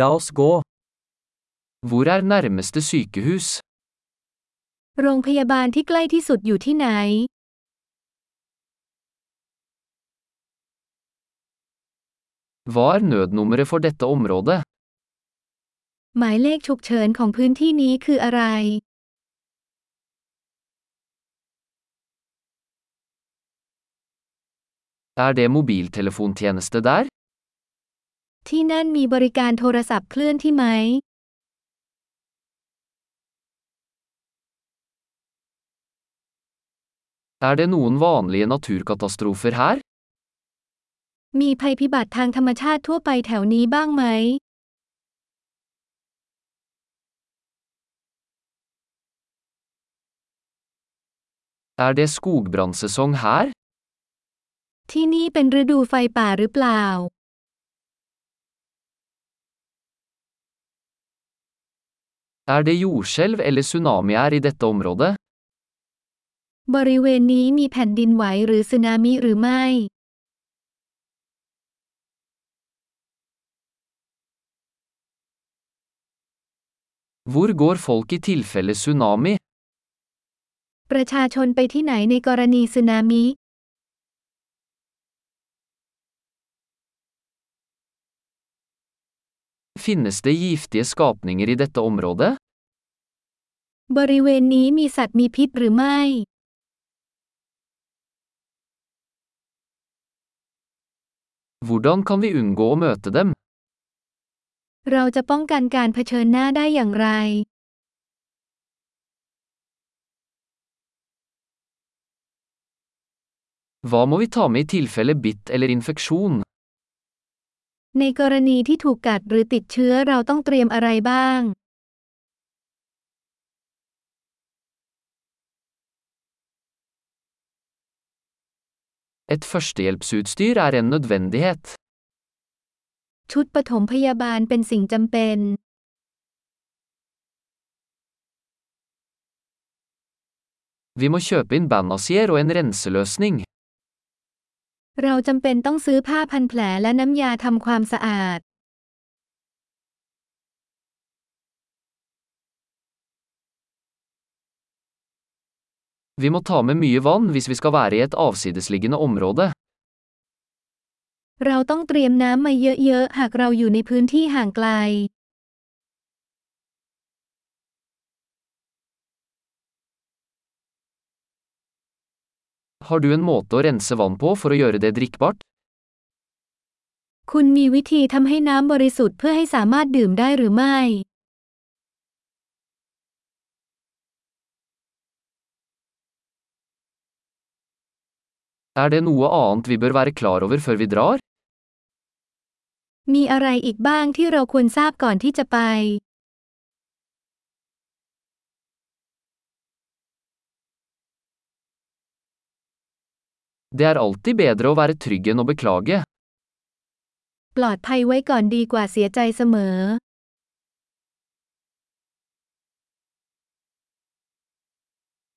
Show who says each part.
Speaker 1: La oss gå.
Speaker 2: Hvor er nærmeste sykehus?
Speaker 3: โรงพยาบาลที่ใกล้ที่สุดอยู่ที่ไหน
Speaker 2: Hva er nødnummeret for dette området?
Speaker 3: หมายเลขฉุกเฉินของพื้นที่นี้คืออะไร
Speaker 2: Er det mobiltelefontjeneste der?
Speaker 3: ที่นั่นมีบริการโทรศัพท์เคลื่อนที่ไหม
Speaker 2: Er det noen vanlige naturkatastrofer her?
Speaker 3: มีภัยพิบัติทางธรรมชาติทั่วไปแถวนี้บ้างไหม
Speaker 2: Er det skogbrannsesong her?
Speaker 3: ที่นี่เป็นฤดูไฟป่าหรือเปล่า
Speaker 2: Er det jordskjelv eller tsunamier i dette området?
Speaker 3: บริเวณนี้มีแผ่นดินไหวหรือสึนามิหรือไม่
Speaker 2: Hvor går folk i tilfelle tsunami?
Speaker 3: ประชาชนไปที่ไหนในกรณีสึนามิ
Speaker 2: Finnes det giftige skapninger i dette området?
Speaker 3: บริเวณนี้มีสัตว์มีพิษหรือไม่
Speaker 2: Hvordan kan vi unngå å møte dem?
Speaker 3: เราจะป้องกันการเผชิญหน้าได้อย่างไร
Speaker 2: Hva må vi ta med i tilfelle bitt eller infeksjon?
Speaker 3: ในกรณีที่ถูกกัดหรือติดเชื้อเราต้องเตรียมอะไรบ้าง
Speaker 2: Et førstehjelpsutstyr er en nødvendighet.
Speaker 3: ชุดปฐมพยาบาลเป็นสิ่งจำเป็น
Speaker 2: Vi må kjøpe inn bandasier og en renseløsning.
Speaker 3: เราจำเป็นต้องซื้อผ้าพันแผลและน้ำยาทำความสะอาด
Speaker 2: Vi må ta med mye vann hvis vi skal være i et avsidesliggende område.
Speaker 3: เราต้องเตรียมน้ำมาเยอะๆ หากเราอยู่ในพื้นที่ห่างไกล
Speaker 2: Har du en måte å rense vann på for å gjøre det drikkbart?
Speaker 3: คุณมีวิธีทำให้น้ำบริสุทธิ์เพื่อให้สามารถดื่มได้หรือไม่
Speaker 2: Er det noe annet vi bør være klar over før vi drar?
Speaker 3: มีอะไรอีกบ้างที่เราควรทราบก่อนที่จะไป
Speaker 2: Det er alltid bedre å være trygg enn å beklage.
Speaker 3: ปลอดภัยไว้ก่อนดีกว่าเสียใจเสมอ